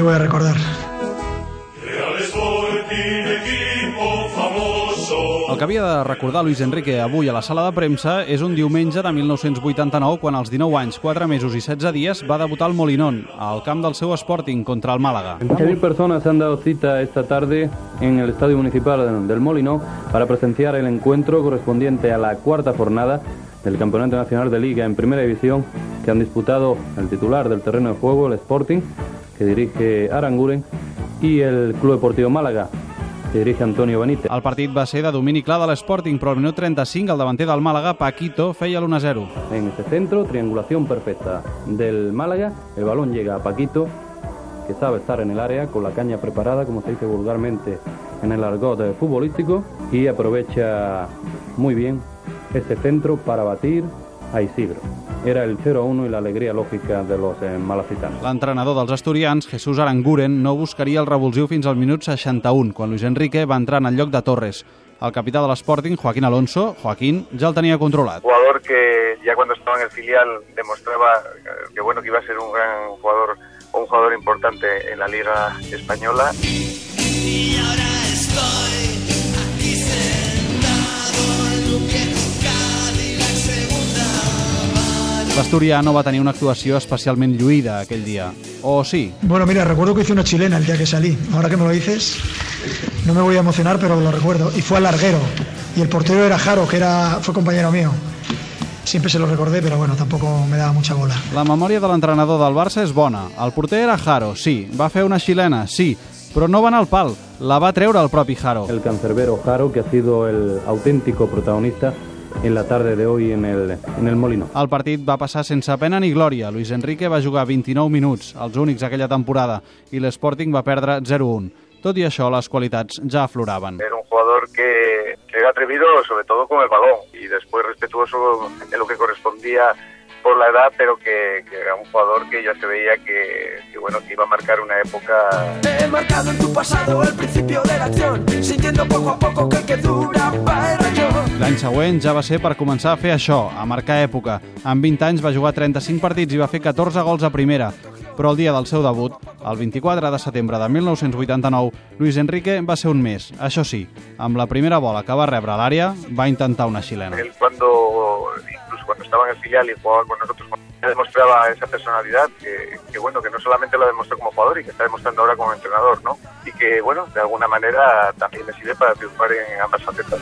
que voy a recordar. El que havia de recordar Luis Enrique avui a la sala de premsa és un diumenge de 1989 quan als 19 anys, 4 mesos i 16 dies va debutar al Molinón, al camp del seu Sporting contra el Málaga. 15.000 personas se han dado cita esta tarde en el Estadio Municipal del Molinón para presenciar el encuentro correspondiente a la cuarta jornada del Campeonato Nacional de Liga en Primera División que han disputado el titular del terreno de juego, el Sporting, que dirige Aranguren, y el Club Deportivo Málaga, que dirige Antonio Benítez. El partit va ser de domini clar de l'Sporting, però al minut 35 el davanter del Màlaga, Paquito, feia l'1-0. En este centro, triangulación perfecta del Málaga, el balón llega a Paquito, que sabe estar en el área con la caña preparada, como se dice vulgarmente en el argot futbolístico, y aprovecha muy bien este centro para batir a Isidro. Era el 0-1 i l'alegria lògica de los eh. L'entrenador dels asturians, Jesús Aranguren, no buscaria el revulsiu fins al minut 61, quan Luis Enrique va entrar en el lloc de Torres. El capità de l'Sporting, Joaquín Alonso, Joaquín, ja el tenia controlat. Jugador que ya cuando estaba en el filial demostraba que bueno que iba a ser un gran jugador o un jugador importante en la Liga Española. Mano. L'Asturià no va tenir una actuació especialment lluïda aquell dia. O sí? Bueno, mira, recuerdo que hice una chilena el día que salí. Ahora que me lo dices, no me voy a emocionar, pero lo recuerdo. Y fue al larguero. Y el portero era Jaro, que era, fue compañero mío. Siempre se lo recordé, pero bueno, tampoco me daba mucha bola. La memòria de l'entrenador del Barça és bona. El porter era Jaro, sí. Va fer una xilena, sí. Però no va anar al pal. La va treure el propi Jaro. El cancerbero Jaro, que ha sido el auténtico protagonista en la tarde de hoy en el, en el Molino. El partit va passar sense pena ni glòria. Luis Enrique va jugar 29 minuts, els únics aquella temporada, i l'Sporting va perdre 0-1. Tot i això, les qualitats ja afloraven. Era un jugador que, que era atrevido sobre todo con el balón y después respetuoso en lo que correspondía por la edad, pero que, que era un jugador que ya se veía que, que, bueno que iba a marcar una época He marcado en tu pasado el principio de la acción, sintiendo poco a poco que el que era yo. L'any següent ja va ser per començar a fer això, a marcar època. Amb 20 anys va jugar 35 partits i va fer 14 gols a primera. Però el dia del seu debut, el 24 de setembre de 1989, Luis Enrique va ser un mes. Això sí, amb la primera bola que va rebre a l'àrea, va intentar una xilena. él cuando incluso cuando estaba en el filial y jugaba con nosotros demostraba esa personalidad que, bueno que no solamente lo demostró como jugador y que está demostrando ahora como entrenador no y que bueno de alguna manera también le sirve para triunfar en ambas facetas